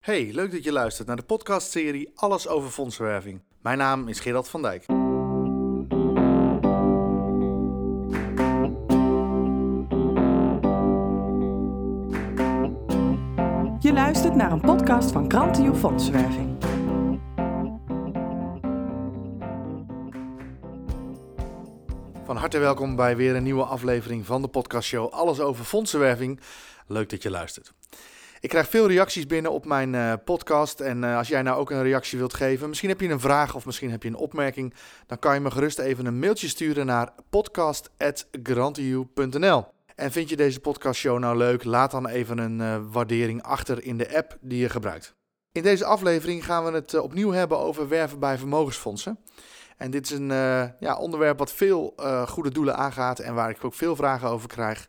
Hey, leuk dat je luistert naar de podcastserie Alles over fondsenwerving. Mijn naam is Gerard van Dijk. Je luistert naar een podcast van Krantio Fondsenwerving. Van harte welkom bij weer een nieuwe aflevering van de podcastshow Alles over fondsenwerving. Leuk dat je luistert. Ik krijg veel reacties binnen op mijn uh, podcast. En uh, als jij nou ook een reactie wilt geven, misschien heb je een vraag of misschien heb je een opmerking, dan kan je me gerust even een mailtje sturen naar podcast.grantiu.nl. En vind je deze podcastshow nou leuk? Laat dan even een uh, waardering achter in de app die je gebruikt. In deze aflevering gaan we het opnieuw hebben over werven bij vermogensfondsen. En dit is een ja, onderwerp wat veel goede doelen aangaat en waar ik ook veel vragen over krijg.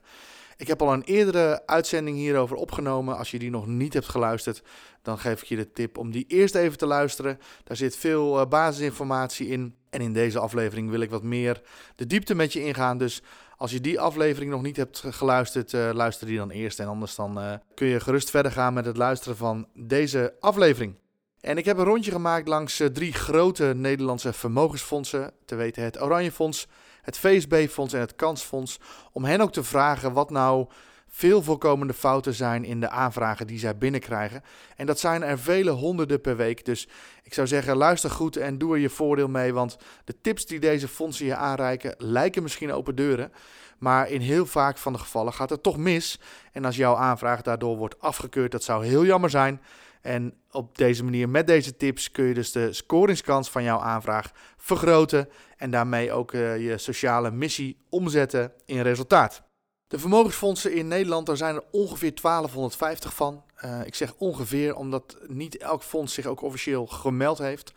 Ik heb al een eerdere uitzending hierover opgenomen. Als je die nog niet hebt geluisterd, dan geef ik je de tip om die eerst even te luisteren. Daar zit veel uh, basisinformatie in. En in deze aflevering wil ik wat meer de diepte met je ingaan. Dus als je die aflevering nog niet hebt geluisterd, uh, luister die dan eerst. En anders dan uh, kun je gerust verder gaan met het luisteren van deze aflevering. En ik heb een rondje gemaakt langs drie grote Nederlandse vermogensfondsen. Te weten het Oranje Fonds, het VSB-fonds en het Kansfonds, om hen ook te vragen wat nou veel voorkomende fouten zijn in de aanvragen die zij binnenkrijgen. En dat zijn er vele honderden per week. Dus ik zou zeggen, luister goed en doe er je voordeel mee. Want de tips die deze fondsen je aanreiken lijken misschien open deuren. Maar in heel vaak van de gevallen gaat het toch mis. En als jouw aanvraag daardoor wordt afgekeurd, dat zou heel jammer zijn. En op deze manier, met deze tips, kun je dus de scoringskans van jouw aanvraag vergroten en daarmee ook uh, je sociale missie omzetten in resultaat. De vermogensfondsen in Nederland, daar zijn er ongeveer 1250 van. Uh, ik zeg ongeveer, omdat niet elk fonds zich ook officieel gemeld heeft.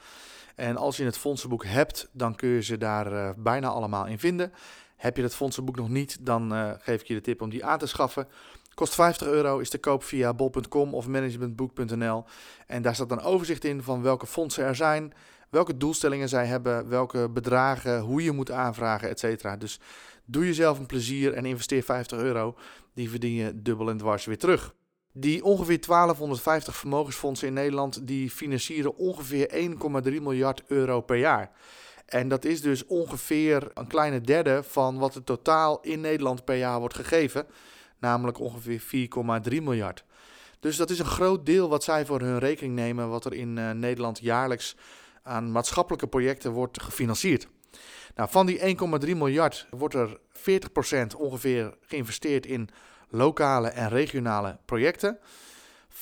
En als je het fondsenboek hebt, dan kun je ze daar uh, bijna allemaal in vinden. Heb je het fondsenboek nog niet, dan geef ik je de tip om die aan te schaffen. Kost 50 euro, is te koop via bol.com of managementboek.nl. En daar staat een overzicht in van welke fondsen er zijn, welke doelstellingen zij hebben, welke bedragen, hoe je moet aanvragen, etc. Dus doe jezelf een plezier en investeer 50 euro. Die verdien je dubbel en dwars weer terug. Die ongeveer 1250 vermogensfondsen in Nederland, die financieren ongeveer 1,3 miljard euro per jaar. En dat is dus ongeveer een kleine derde van wat er totaal in Nederland per jaar wordt gegeven namelijk ongeveer 4,3 miljard. Dus dat is een groot deel wat zij voor hun rekening nemen, wat er in uh, Nederland jaarlijks aan maatschappelijke projecten wordt gefinancierd. Nou, van die 1,3 miljard wordt er 40% ongeveer geïnvesteerd in lokale en regionale projecten. 40%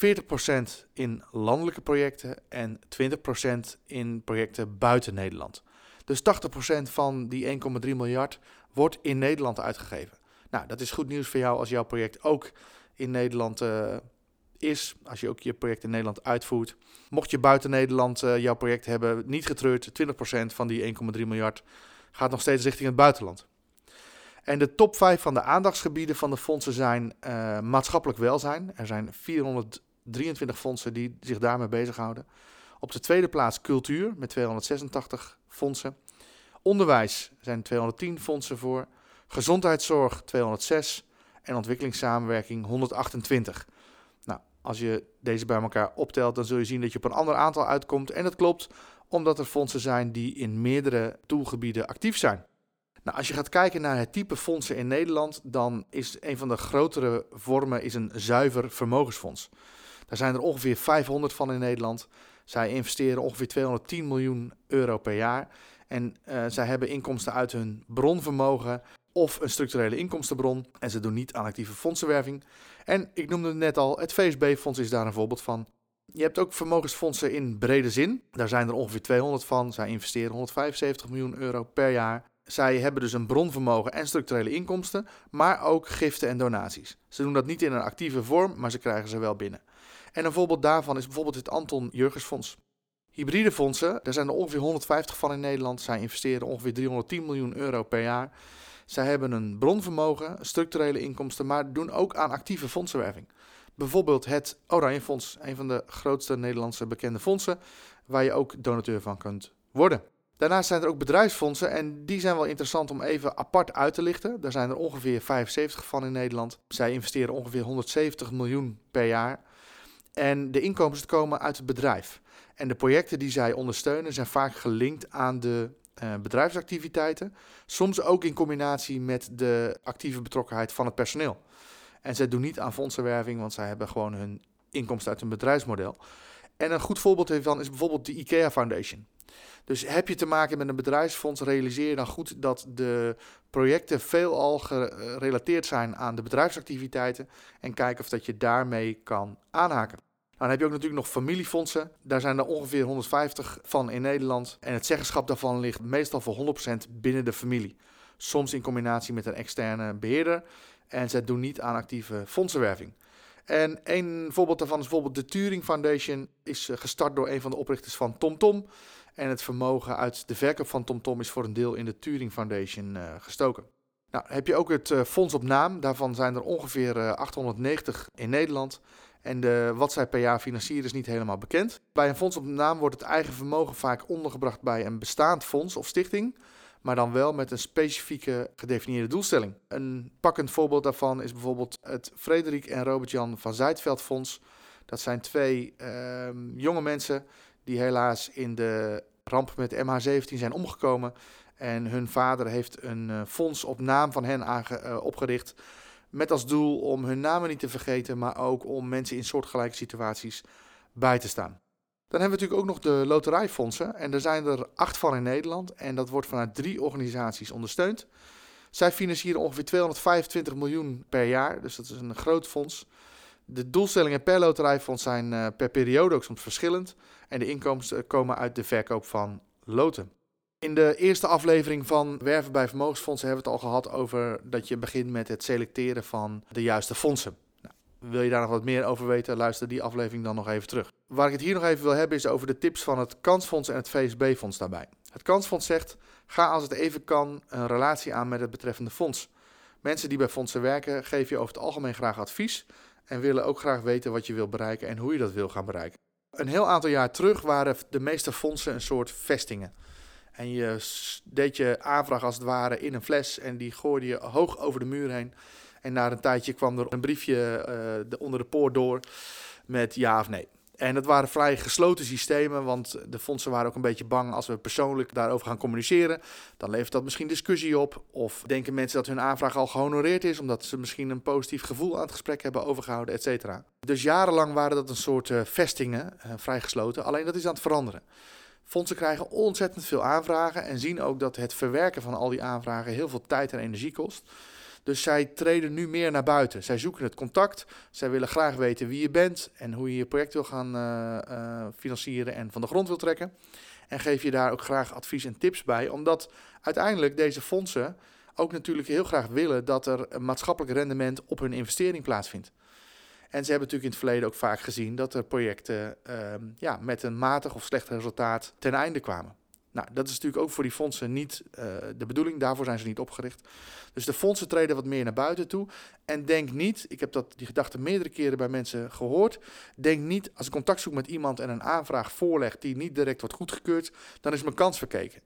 in landelijke projecten en 20% in projecten buiten Nederland. Dus 80% van die 1,3 miljard wordt in Nederland uitgegeven. Nou, dat is goed nieuws voor jou als jouw project ook in Nederland uh, is. Als je ook je project in Nederland uitvoert. Mocht je buiten Nederland uh, jouw project hebben, niet getreurd, 20% van die 1,3 miljard gaat nog steeds richting het buitenland. En de top 5 van de aandachtsgebieden van de fondsen zijn uh, maatschappelijk welzijn. Er zijn 423 fondsen die zich daarmee bezighouden. Op de tweede plaats cultuur met 286 fondsen. Onderwijs zijn 210 fondsen voor gezondheidszorg 206 en ontwikkelingssamenwerking 128. Nou, als je deze bij elkaar optelt, dan zul je zien dat je op een ander aantal uitkomt. En dat klopt omdat er fondsen zijn die in meerdere doelgebieden actief zijn. Nou, als je gaat kijken naar het type fondsen in Nederland, dan is een van de grotere vormen is een zuiver vermogensfonds. Daar zijn er ongeveer 500 van in Nederland. Zij investeren ongeveer 210 miljoen euro per jaar. En uh, zij hebben inkomsten uit hun bronvermogen of een structurele inkomstenbron. En ze doen niet aan actieve fondsenwerving. En ik noemde het net al, het VSB-fonds is daar een voorbeeld van. Je hebt ook vermogensfondsen in brede zin. Daar zijn er ongeveer 200 van. Zij investeren 175 miljoen euro per jaar. Zij hebben dus een bronvermogen en structurele inkomsten, maar ook giften en donaties. Ze doen dat niet in een actieve vorm, maar ze krijgen ze wel binnen. En een voorbeeld daarvan is bijvoorbeeld het Anton Jurgensfonds. Hybride fondsen, daar zijn er ongeveer 150 van in Nederland. Zij investeren ongeveer 310 miljoen euro per jaar. Zij hebben een bronvermogen, structurele inkomsten, maar doen ook aan actieve fondsenwerving. Bijvoorbeeld het Oranje Fonds, een van de grootste Nederlandse bekende fondsen, waar je ook donateur van kunt worden. Daarnaast zijn er ook bedrijfsfondsen en die zijn wel interessant om even apart uit te lichten. Daar zijn er ongeveer 75 van in Nederland. Zij investeren ongeveer 170 miljoen per jaar. En de inkomsten komen uit het bedrijf. En de projecten die zij ondersteunen zijn vaak gelinkt aan de uh, bedrijfsactiviteiten. Soms ook in combinatie met de actieve betrokkenheid van het personeel. En zij doen niet aan fondsenwerving, want zij hebben gewoon hun inkomsten uit een bedrijfsmodel. En een goed voorbeeld hiervan is bijvoorbeeld de IKEA Foundation. Dus heb je te maken met een bedrijfsfonds, realiseer je dan goed dat de projecten veelal gerelateerd zijn aan de bedrijfsactiviteiten en kijk of dat je daarmee kan aanhaken. Dan heb je ook natuurlijk nog familiefondsen. Daar zijn er ongeveer 150 van in Nederland. En het zeggenschap daarvan ligt meestal voor 100% binnen de familie. Soms in combinatie met een externe beheerder. En zij doen niet aan actieve fondsenwerving. En een voorbeeld daarvan is bijvoorbeeld de Turing Foundation. Is eh, gestart door een van de oprichters van TomTom. En het vermogen uit de verkoop van TomTom is voor een deel in de Turing Foundation uh, gestoken. Nou, heb je ook het uh, fonds op naam. Daarvan zijn er ongeveer uh, 890 in Nederland. En wat zij per jaar financieren is niet helemaal bekend. Bij een fonds op naam wordt het eigen vermogen vaak ondergebracht bij een bestaand fonds of stichting maar dan wel met een specifieke gedefinieerde doelstelling. Een pakkend voorbeeld daarvan is bijvoorbeeld het Frederik en Robert-Jan van Zijtveld Fonds. Dat zijn twee uh, jonge mensen die helaas in de ramp met MH17 zijn omgekomen. En hun vader heeft een uh, fonds op naam van hen uh, opgericht. Met als doel om hun namen niet te vergeten, maar ook om mensen in soortgelijke situaties bij te staan. Dan hebben we natuurlijk ook nog de loterijfondsen. En er zijn er acht van in Nederland. En dat wordt vanuit drie organisaties ondersteund. Zij financieren ongeveer 225 miljoen per jaar. Dus dat is een groot fonds. De doelstellingen per loterijfonds zijn uh, per periode ook soms verschillend. En de inkomsten komen uit de verkoop van loten. In de eerste aflevering van Werven bij Vermogensfondsen hebben we het al gehad over dat je begint met het selecteren van de juiste fondsen. Wil je daar nog wat meer over weten, luister die aflevering dan nog even terug. Waar ik het hier nog even wil hebben is over de tips van het Kansfonds en het VSB-fonds daarbij. Het Kansfonds zegt, ga als het even kan een relatie aan met het betreffende fonds. Mensen die bij fondsen werken geven je over het algemeen graag advies en willen ook graag weten wat je wil bereiken en hoe je dat wil gaan bereiken. Een heel aantal jaar terug waren de meeste fondsen een soort vestingen. En je deed je aanvraag als het ware in een fles en die gooide je hoog over de muur heen. En na een tijdje kwam er een briefje uh, onder de poort door met ja of nee. En dat waren vrij gesloten systemen, want de fondsen waren ook een beetje bang als we persoonlijk daarover gaan communiceren. Dan levert dat misschien discussie op. Of denken mensen dat hun aanvraag al gehonoreerd is, omdat ze misschien een positief gevoel aan het gesprek hebben overgehouden, et cetera. Dus jarenlang waren dat een soort uh, vestingen, uh, vrij gesloten. Alleen dat is aan het veranderen. Fondsen krijgen ontzettend veel aanvragen en zien ook dat het verwerken van al die aanvragen heel veel tijd en energie kost. Dus zij treden nu meer naar buiten. Zij zoeken het contact. Zij willen graag weten wie je bent en hoe je je project wil gaan uh, uh, financieren en van de grond wil trekken. En geef je daar ook graag advies en tips bij, omdat uiteindelijk deze fondsen ook natuurlijk heel graag willen dat er een maatschappelijk rendement op hun investering plaatsvindt. En ze hebben natuurlijk in het verleden ook vaak gezien dat er projecten uh, ja, met een matig of slecht resultaat ten einde kwamen. Nou, dat is natuurlijk ook voor die fondsen niet uh, de bedoeling. Daarvoor zijn ze niet opgericht. Dus de fondsen treden wat meer naar buiten toe. En denk niet, ik heb dat, die gedachte meerdere keren bij mensen gehoord. Denk niet, als ik contact zoek met iemand en een aanvraag voorleg die niet direct wordt goedgekeurd, dan is mijn kans verkeken.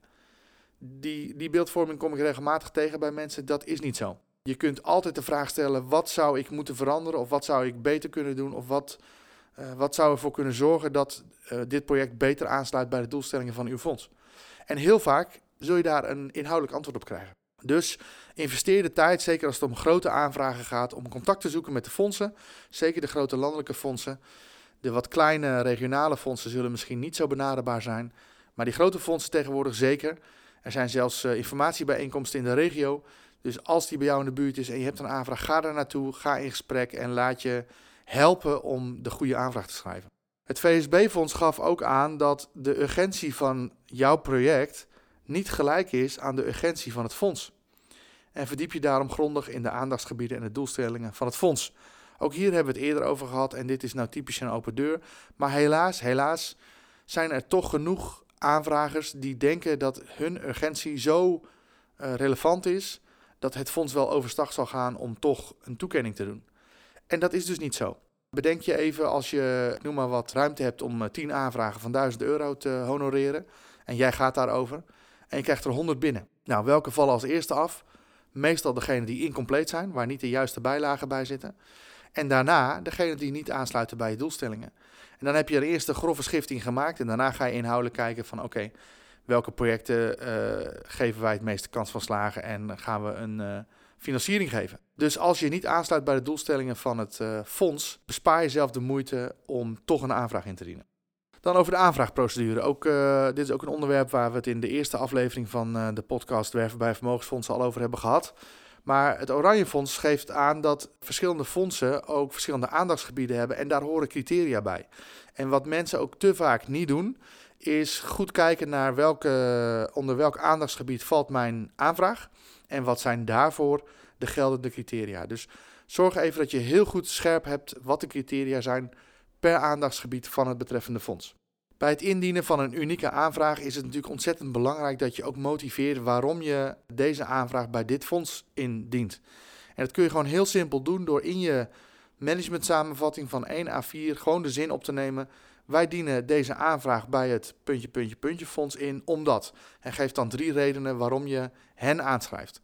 Die, die beeldvorming kom ik regelmatig tegen bij mensen. Dat is niet zo. Je kunt altijd de vraag stellen: wat zou ik moeten veranderen? Of wat zou ik beter kunnen doen? Of wat, uh, wat zou ervoor kunnen zorgen dat uh, dit project beter aansluit bij de doelstellingen van uw fonds? En heel vaak zul je daar een inhoudelijk antwoord op krijgen. Dus investeer de tijd, zeker als het om grote aanvragen gaat, om contact te zoeken met de fondsen. Zeker de grote landelijke fondsen. De wat kleine regionale fondsen zullen misschien niet zo benaderbaar zijn. Maar die grote fondsen tegenwoordig zeker. Er zijn zelfs uh, informatiebijeenkomsten in de regio. Dus als die bij jou in de buurt is en je hebt een aanvraag, ga daar naartoe, ga in gesprek en laat je helpen om de goede aanvraag te schrijven. Het VSB-fonds gaf ook aan dat de urgentie van jouw project niet gelijk is aan de urgentie van het fonds. En verdiep je daarom grondig in de aandachtsgebieden en de doelstellingen van het fonds. Ook hier hebben we het eerder over gehad en dit is nou typisch een open deur. Maar helaas, helaas zijn er toch genoeg aanvragers die denken dat hun urgentie zo uh, relevant is dat het fonds wel overstag zal gaan om toch een toekenning te doen. En dat is dus niet zo. Bedenk je even als je, noem maar wat, ruimte hebt om 10 aanvragen van 1000 euro te honoreren. En jij gaat daarover. En je krijgt er 100 binnen. Nou, welke vallen als eerste af? Meestal degene die incompleet zijn, waar niet de juiste bijlagen bij zitten. En daarna degene die niet aansluiten bij je doelstellingen. En dan heb je er eerst een grove schifting gemaakt en daarna ga je inhoudelijk kijken van oké, welke projecten uh, geven wij het meeste kans van slagen en gaan we een uh, financiering geven. Dus als je niet aansluit bij de doelstellingen van het uh, fonds, bespaar jezelf de moeite om toch een aanvraag in te dienen. Dan over de aanvraagprocedure. Ook, dit is ook een onderwerp waar we het in de eerste aflevering van de podcast Werven bij Vermogensfondsen al over hebben gehad. Maar het Oranje Fonds geeft aan dat verschillende fondsen ook verschillende aandachtsgebieden hebben en daar horen criteria bij. En wat mensen ook te vaak niet doen, is goed kijken naar welke, onder welk aandachtsgebied valt mijn aanvraag en wat zijn daarvoor de geldende criteria. Dus zorg even dat je heel goed scherp hebt wat de criteria zijn per aandachtsgebied van het betreffende fonds. Bij het indienen van een unieke aanvraag is het natuurlijk ontzettend belangrijk dat je ook motiveert waarom je deze aanvraag bij dit fonds indient. En dat kun je gewoon heel simpel doen door in je management samenvatting van 1 A4 gewoon de zin op te nemen. Wij dienen deze aanvraag bij het puntje, puntje, puntje fonds in, omdat. En geef dan drie redenen waarom je hen aanschrijft.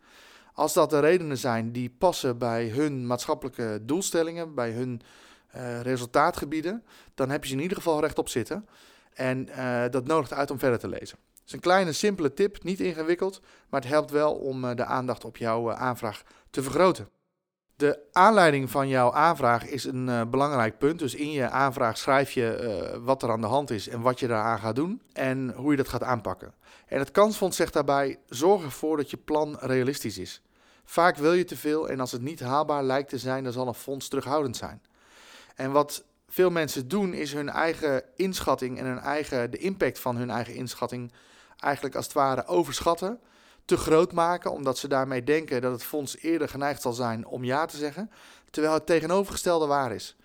Als dat de redenen zijn die passen bij hun maatschappelijke doelstellingen, bij hun uh, resultaatgebieden, dan heb je ze in ieder geval rechtop zitten. En uh, dat nodigt uit om verder te lezen. Het is een kleine, simpele tip, niet ingewikkeld, maar het helpt wel om uh, de aandacht op jouw aanvraag te vergroten. De aanleiding van jouw aanvraag is een belangrijk punt. Dus in je aanvraag schrijf je wat er aan de hand is en wat je daaraan gaat doen en hoe je dat gaat aanpakken. En het kansfonds zegt daarbij: zorg ervoor dat je plan realistisch is. Vaak wil je te veel en als het niet haalbaar lijkt te zijn, dan zal een fonds terughoudend zijn. En wat veel mensen doen, is hun eigen inschatting en hun eigen, de impact van hun eigen inschatting eigenlijk als het ware overschatten, te groot maken, omdat ze daarmee denken dat het fonds eerder geneigd zal zijn om ja te zeggen, terwijl het tegenovergestelde waar is.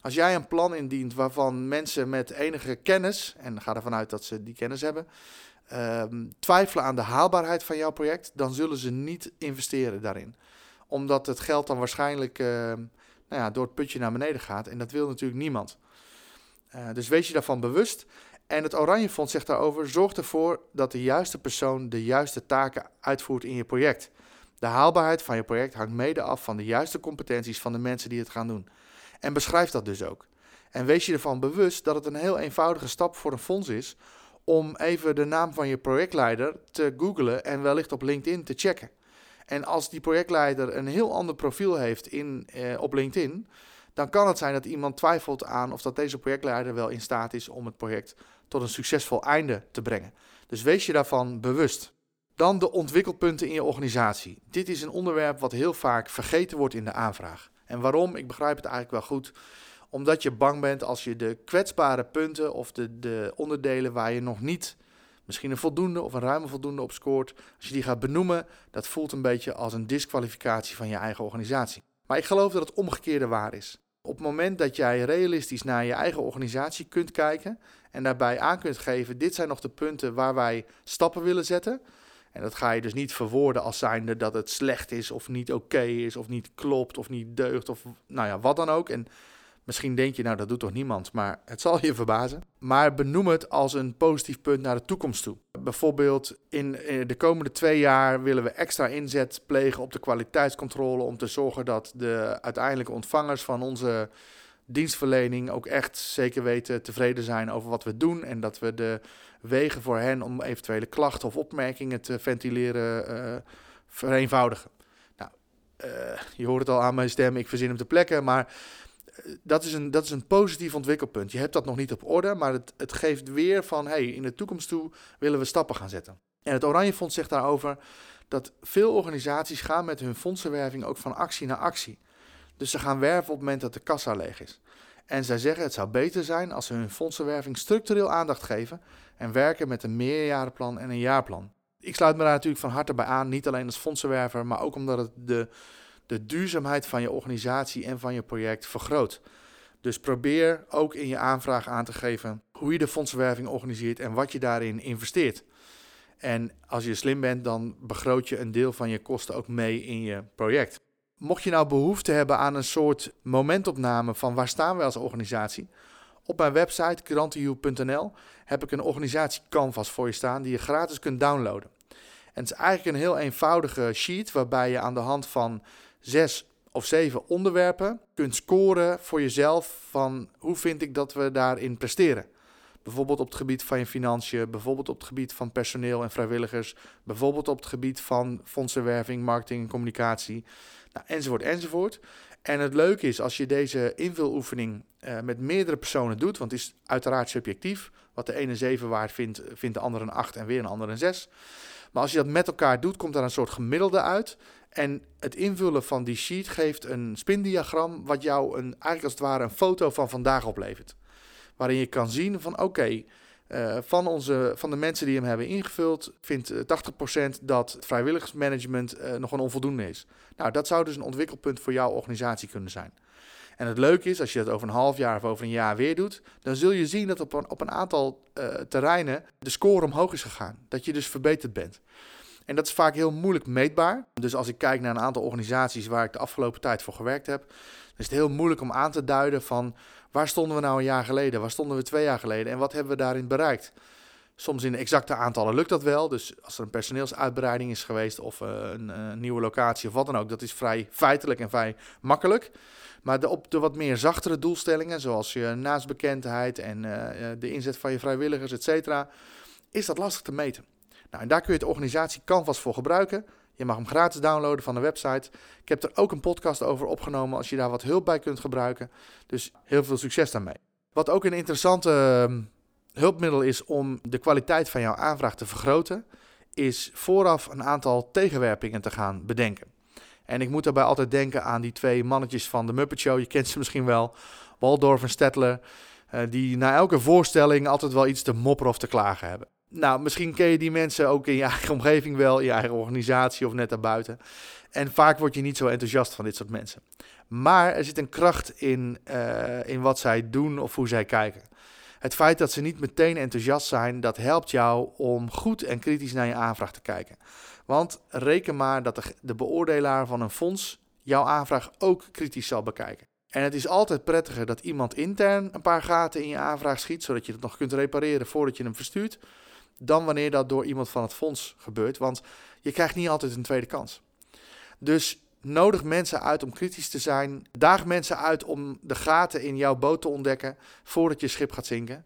Als jij een plan indient waarvan mensen met enige kennis, en ga ervan uit dat ze die kennis hebben, ehm, twijfelen aan de haalbaarheid van jouw project, dan zullen ze niet investeren daarin. Omdat het geld dan waarschijnlijk ehm, nou ja, door het putje naar beneden gaat. En dat wil natuurlijk niemand. Uh, dus wees je daarvan bewust. En het Oranje Fonds zegt daarover: zorg ervoor dat de juiste persoon de juiste taken uitvoert in je project. De haalbaarheid van je project hangt mede af van de juiste competenties van de mensen die het gaan doen. En beschrijf dat dus ook. En wees je ervan bewust dat het een heel eenvoudige stap voor een fonds is om even de naam van je projectleider te googlen en wellicht op LinkedIn te checken. En als die projectleider een heel ander profiel heeft in, eh, op LinkedIn, dan kan het zijn dat iemand twijfelt aan of dat deze projectleider wel in staat is om het project tot een succesvol einde te brengen. Dus wees je daarvan bewust. Dan de ontwikkelpunten in je organisatie. Dit is een onderwerp wat heel vaak vergeten wordt in de aanvraag. En waarom? Ik begrijp het eigenlijk wel goed. Omdat je bang bent als je de kwetsbare punten of de, de onderdelen waar je nog niet misschien een voldoende of een ruime voldoende op scoort. Als je die gaat benoemen, dat voelt een beetje als een disqualificatie van je eigen organisatie. Maar ik geloof dat het omgekeerde waar is. Op het moment dat jij realistisch naar je eigen organisatie kunt kijken en daarbij aan kunt geven, dit zijn nog de punten waar wij stappen willen zetten. En dat ga je dus niet verwoorden als zijnde dat het slecht is of niet oké is of niet klopt of niet deugt of nou ja, wat dan ook. En Misschien denk je, nou dat doet toch niemand, maar het zal je verbazen. Maar benoem het als een positief punt naar de toekomst toe. Bijvoorbeeld in de komende twee jaar willen we extra inzet plegen op de kwaliteitscontrole om te zorgen dat de uiteindelijke ontvangers van onze dienstverlening ook echt zeker weten tevreden zijn over wat we doen en dat we de wegen voor hen om eventuele klachten of opmerkingen te ventileren uh, vereenvoudigen. Nou, uh, je hoort het al aan mijn stem, ik verzin hem te plekken, maar dat, is een, dat is een positief ontwikkelpunt. Je hebt dat nog niet op orde, maar het, het geeft weer van... hey, in de toekomst toe willen we stappen gaan zetten. En het Oranje Fonds zegt daarover dat veel organisaties gaan met hun fondsenwerving ook van actie naar actie. Dus ze gaan werven op het moment dat de kassa leeg is. En zij zeggen het zou beter zijn als ze hun fondsenwerving structureel aandacht geven en werken met een meerjarenplan en een jaarplan. Ik sluit me daar natuurlijk van harte bij aan, niet alleen als fondsenwerver, maar ook omdat het de de duurzaamheid van je organisatie en van je project vergroot. Dus probeer ook in je aanvraag aan te geven hoe je de fondsenwerving organiseert en wat je daarin investeert. En als je slim bent, dan begroot je een deel van je kosten ook mee in je project. Mocht je nou behoefte hebben aan een soort momentopname van waar staan we als organisatie, op mijn website grantiu.nl heb ik een organisatie canvas voor je staan die je gratis kunt downloaden. En het is eigenlijk een heel eenvoudige sheet waarbij je aan de hand van zes of zeven onderwerpen kunt scoren voor jezelf van hoe vind ik dat we daarin presteren. Bijvoorbeeld op het gebied van je financiën, bijvoorbeeld op het gebied van personeel en vrijwilligers, bijvoorbeeld op het gebied van fondsenwerving, marketing en communicatie, nou, enzovoort, enzovoort. En het leuke is als je deze invuloefening uh, met meerdere personen doet, want het is uiteraard subjectief. Wat de ene 7 waard vindt, vindt de andere een 8 en weer een andere een 6. Maar als je dat met elkaar doet, komt daar een soort gemiddelde uit. En het invullen van die sheet geeft een spindiagram, wat jou een, eigenlijk als het ware een foto van vandaag oplevert. Waarin je kan zien van oké, uh, van, onze, van de mensen die hem hebben ingevuld, vindt 80% dat het vrijwilligersmanagement uh, nog een onvoldoende is. Nou, dat zou dus een ontwikkelpunt voor jouw organisatie kunnen zijn. En het leuke is, als je dat over een half jaar of over een jaar weer doet, dan zul je zien dat op een, op een aantal uh, terreinen de score omhoog is gegaan. Dat je dus verbeterd bent. En dat is vaak heel moeilijk meetbaar. Dus als ik kijk naar een aantal organisaties waar ik de afgelopen tijd voor gewerkt heb, dan is het heel moeilijk om aan te duiden van waar stonden we nou een jaar geleden, waar stonden we twee jaar geleden en wat hebben we daarin bereikt. Soms in exacte aantallen lukt dat wel. Dus als er een personeelsuitbreiding is geweest of uh, een, een, nieuwe locatie of wat dan ook, dat is vrij feitelijk en vrij makkelijk. Maar de, op de wat meer zachtere doelstellingen, zoals je naastbekendheid en uh, de inzet van je vrijwilligers, et cetera, is dat lastig te meten. Nou, en daar kun je het organisatie Canvas voor gebruiken. Je mag hem gratis downloaden van de website. Ik heb er ook een podcast over opgenomen als je daar wat hulp bij kunt gebruiken. Dus heel veel succes daarmee. Wat ook een interessante uh, hulpmiddel is om de kwaliteit van jouw aanvraag te vergroten, is vooraf een aantal tegenwerpingen te gaan bedenken. En ik moet daarbij altijd denken aan die twee mannetjes van de Muppet Show. Je kent ze misschien wel, Waldorf en Stettler. Uh, die na elke voorstelling altijd wel iets te mopperen of te klagen hebben. Nou, misschien ken je die mensen ook in je eigen omgeving wel, in je eigen organisatie of net daarbuiten. En vaak word je niet zo enthousiast van dit soort mensen. Maar er zit een kracht in, uh, in wat zij doen of hoe zij kijken. Het feit dat ze niet meteen enthousiast zijn, dat helpt jou om goed en kritisch naar je aanvraag te kijken. Want reken maar dat de, de beoordelaar van een fonds jouw aanvraag ook kritisch zal bekijken. En het is altijd prettiger dat iemand intern een paar gaten in je aanvraag schiet, zodat je het nog kunt repareren voordat je hem verstuurt, dan wanneer dat door iemand van het fonds gebeurt. Want je krijgt niet altijd een tweede kans. Dus nodig mensen uit om kritisch te zijn. Daag mensen uit om de gaten in jouw boot te ontdekken voordat je schip gaat zinken.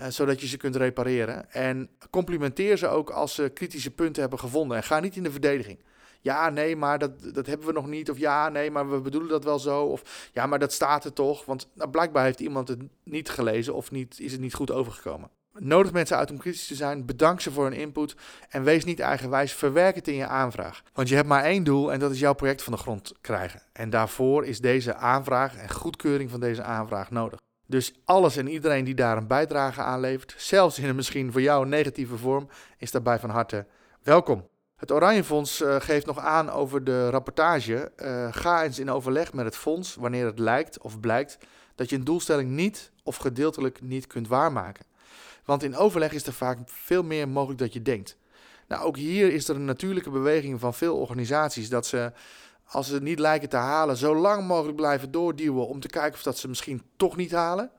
Uh, zodat je ze kunt repareren. En complimenteer ze ook als ze kritische punten hebben gevonden. En ga niet in de verdediging. Ja, nee, maar dat, dat hebben we nog niet. Of ja, nee, maar we bedoelen dat wel zo. Of ja, maar dat staat er toch. Want nou, blijkbaar heeft iemand het niet gelezen of niet, is het niet goed overgekomen. Nodig mensen uit om kritisch te zijn. Bedank ze voor hun input. En wees niet eigenwijs. Verwerk het in je aanvraag. Want je hebt maar één doel en dat is jouw project van de grond krijgen. En daarvoor is deze aanvraag en goedkeuring van deze aanvraag nodig. Dus alles en iedereen die daar een bijdrage aan levert, zelfs in een misschien voor jou negatieve vorm, is daarbij van harte welkom. Het Oranje Fonds uh, geeft nog aan over de rapportage. Uh, ga eens in overleg met het fonds wanneer het lijkt of blijkt dat je een doelstelling niet of gedeeltelijk niet kunt waarmaken. Want in overleg is er vaak veel meer mogelijk dat je denkt. Nou, ook hier is er een natuurlijke beweging van veel organisaties dat ze, als ze het niet lijken te halen, zo lang mogelijk blijven doorduwen om te kijken of dat ze misschien toch niet halen.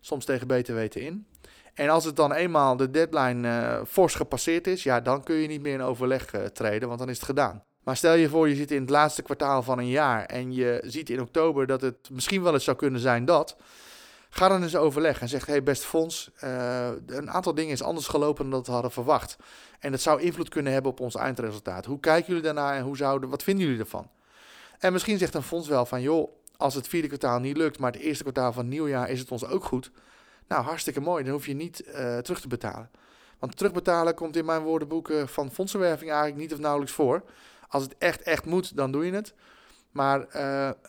Soms tegen beter weten in. En als het dan eenmaal de deadline uh, fors gepasseerd is, ja, dan kun je niet meer in overleg uh, treden, want dan is het gedaan. Maar stel je voor, je zit in het laatste kwartaal van een jaar en je ziet in oktober dat het misschien wel eens zou kunnen zijn dat. Ga dan eens overleg en zeg: hey, best fonds, uh, een aantal dingen is anders gelopen dan dat we hadden verwacht. En dat zou invloed kunnen hebben op ons eindresultaat. Hoe kijken jullie daarnaar en hoe zouden, wat vinden jullie ervan? En misschien zegt een fonds wel van: joh, als het vierde kwartaal niet lukt, maar het eerste kwartaal van het nieuwjaar is het ons ook goed. Nou, hartstikke mooi. Dan hoef je niet uh, terug te betalen. Want terugbetalen komt in mijn woordenboeken van fondsenwerving eigenlijk niet of nauwelijks voor. Als het echt, echt moet, dan doe je het. Maar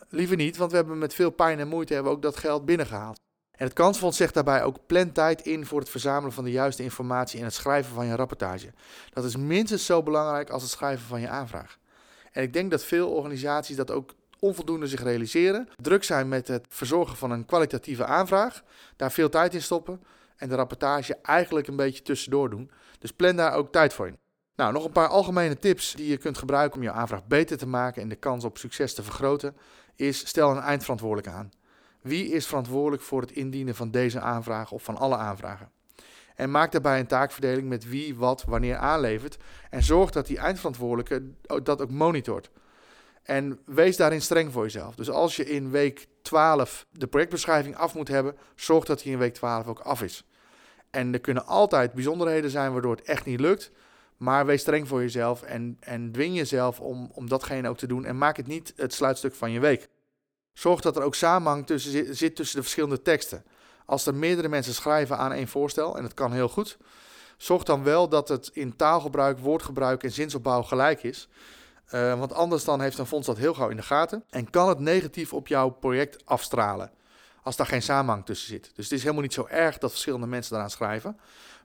liever niet, want we hebben met veel pijn en moeite hebben ook dat geld binnengehaald. En het kansfonds zegt daarbij ook plan tijd in voor het verzamelen van de juiste informatie en het schrijven van je rapportage. Dat is minstens zo belangrijk als het schrijven van je aanvraag. En ik denk dat veel organisaties dat ook onvoldoende zich realiseren. Druk zijn met het verzorgen van een kwalitatieve aanvraag, daar veel tijd in stoppen en de rapportage eigenlijk een beetje tussendoor doen. Dus plan daar ook tijd voor in. Nou, nog een paar algemene tips die je kunt gebruiken om je aanvraag beter te maken en de kans op succes te vergroten, is stel een eindverantwoordelijke aan. Wie is verantwoordelijk voor het indienen van deze aanvraag of van alle aanvragen? En maak daarbij een taakverdeling met wie wat wanneer aanlevert en zorg dat die eindverantwoordelijke dat ook monitort. En wees daarin streng voor jezelf. Dus als je in week 12 de projectbeschrijving af moet hebben, zorg dat die in week 12 ook af is. En er kunnen altijd bijzonderheden zijn waardoor het echt niet lukt. Maar wees streng voor jezelf en, en dwing jezelf om, om datgene ook te doen. En maak het niet het sluitstuk van je week. Zorg dat er ook samenhang tussen zit tussen de verschillende teksten. Als er meerdere mensen schrijven aan één voorstel, en dat kan heel goed, zorg dan wel dat het in taalgebruik, woordgebruik en zinsopbouw gelijk is. Uh, want anders dan heeft een fonds dat heel gauw in de gaten en kan het negatief op jouw project afstralen. Als daar geen samenhang tussen zit. Dus het is helemaal niet zo erg dat verschillende mensen daaraan schrijven.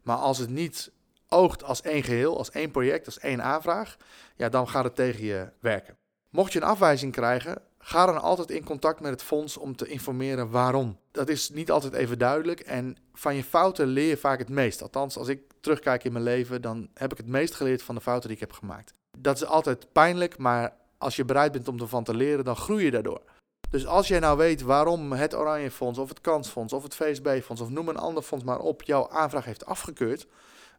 Maar als het niet oogt als één geheel, als één project, als één aanvraag, ja, dan gaat het tegen je werken. Mocht je een afwijzing krijgen, ga dan altijd in contact met het fonds om te informeren waarom. Dat is niet altijd even duidelijk en van je fouten leer je vaak het meest. Althans, als ik terugkijk in mijn leven, dan heb ik het meest geleerd van de fouten die ik heb gemaakt. Dat is altijd pijnlijk, maar als je bereid bent om ervan te leren, dan groei je daardoor. Dus als jij nou weet waarom het Oranje Fonds of het Kansfonds of het VSB Fonds of noem een ander fonds maar op jouw aanvraag heeft afgekeurd,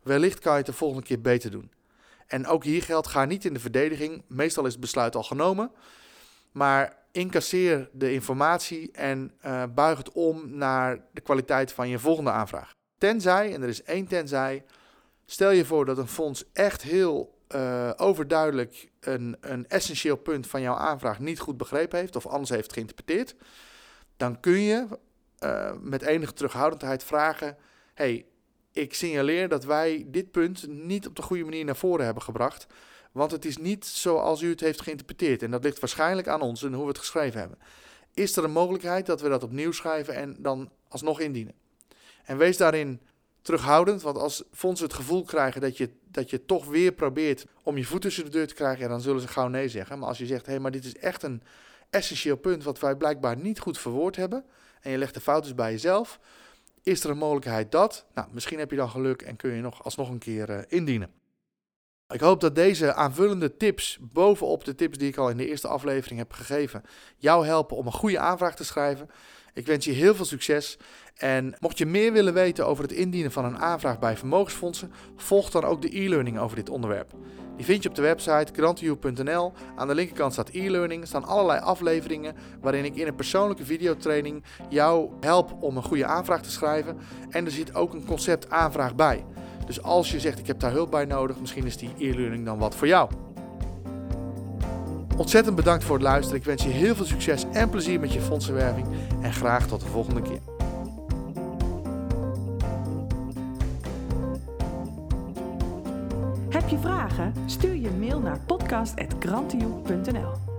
wellicht kan je het de volgende keer beter doen. En ook hier geldt, ga niet in de verdediging. Meestal is het besluit al genomen. Maar incasseer de informatie en uh, buig het om naar de kwaliteit van je volgende aanvraag. Tenzij, en er is één tenzij, stel je voor dat een fonds echt heel uh, overduidelijk een, een essentieel punt van jouw aanvraag niet goed begrepen heeft of anders heeft geïnterpreteerd, dan kun je uh, met enige terughoudendheid vragen: hey, ik signaleer dat wij dit punt niet op de goede manier naar voren hebben gebracht. Want het is niet zoals u het heeft geïnterpreteerd. En dat ligt waarschijnlijk aan ons en hoe we het geschreven hebben. Is er een mogelijkheid dat we dat opnieuw schrijven en dan alsnog indienen? En wees daarin terughoudend, want als fondsen het gevoel krijgen dat je, dat je toch weer probeert om je voet tussen de deur te krijgen, dan zullen ze gauw nee zeggen. Maar als je zegt, hé, hey, maar dit is echt een essentieel punt wat wij blijkbaar niet goed verwoord hebben, en je legt de fouten bij jezelf, is er een mogelijkheid dat? Nou, misschien heb je dan geluk en kun je nog alsnog een keer uh, indienen. Ik hoop dat deze aanvullende tips, bovenop de tips die ik al in de eerste aflevering heb gegeven, jou helpen om een goede aanvraag te schrijven. Ik wens je heel veel succes. En mocht je meer willen weten over het indienen van een aanvraag bij vermogensfondsen, volg dan ook de e-learning over dit onderwerp. Die vind je op de website grantiu.nl. Aan de linkerkant staat e-learning. Staan allerlei afleveringen waarin ik in een persoonlijke videotraining jou help om een goede aanvraag te schrijven. En er zit ook een concept aanvraag bij. Dus als je zegt ik heb daar hulp bij nodig, misschien is die e-learning dan wat voor jou. Ontzettend bedankt voor het luisteren. Ik wens je heel veel succes en plezier met je fondsenwerving. En graag tot de volgende keer. Heb je vragen? Stuur je mail naar podcast.grantioe.nl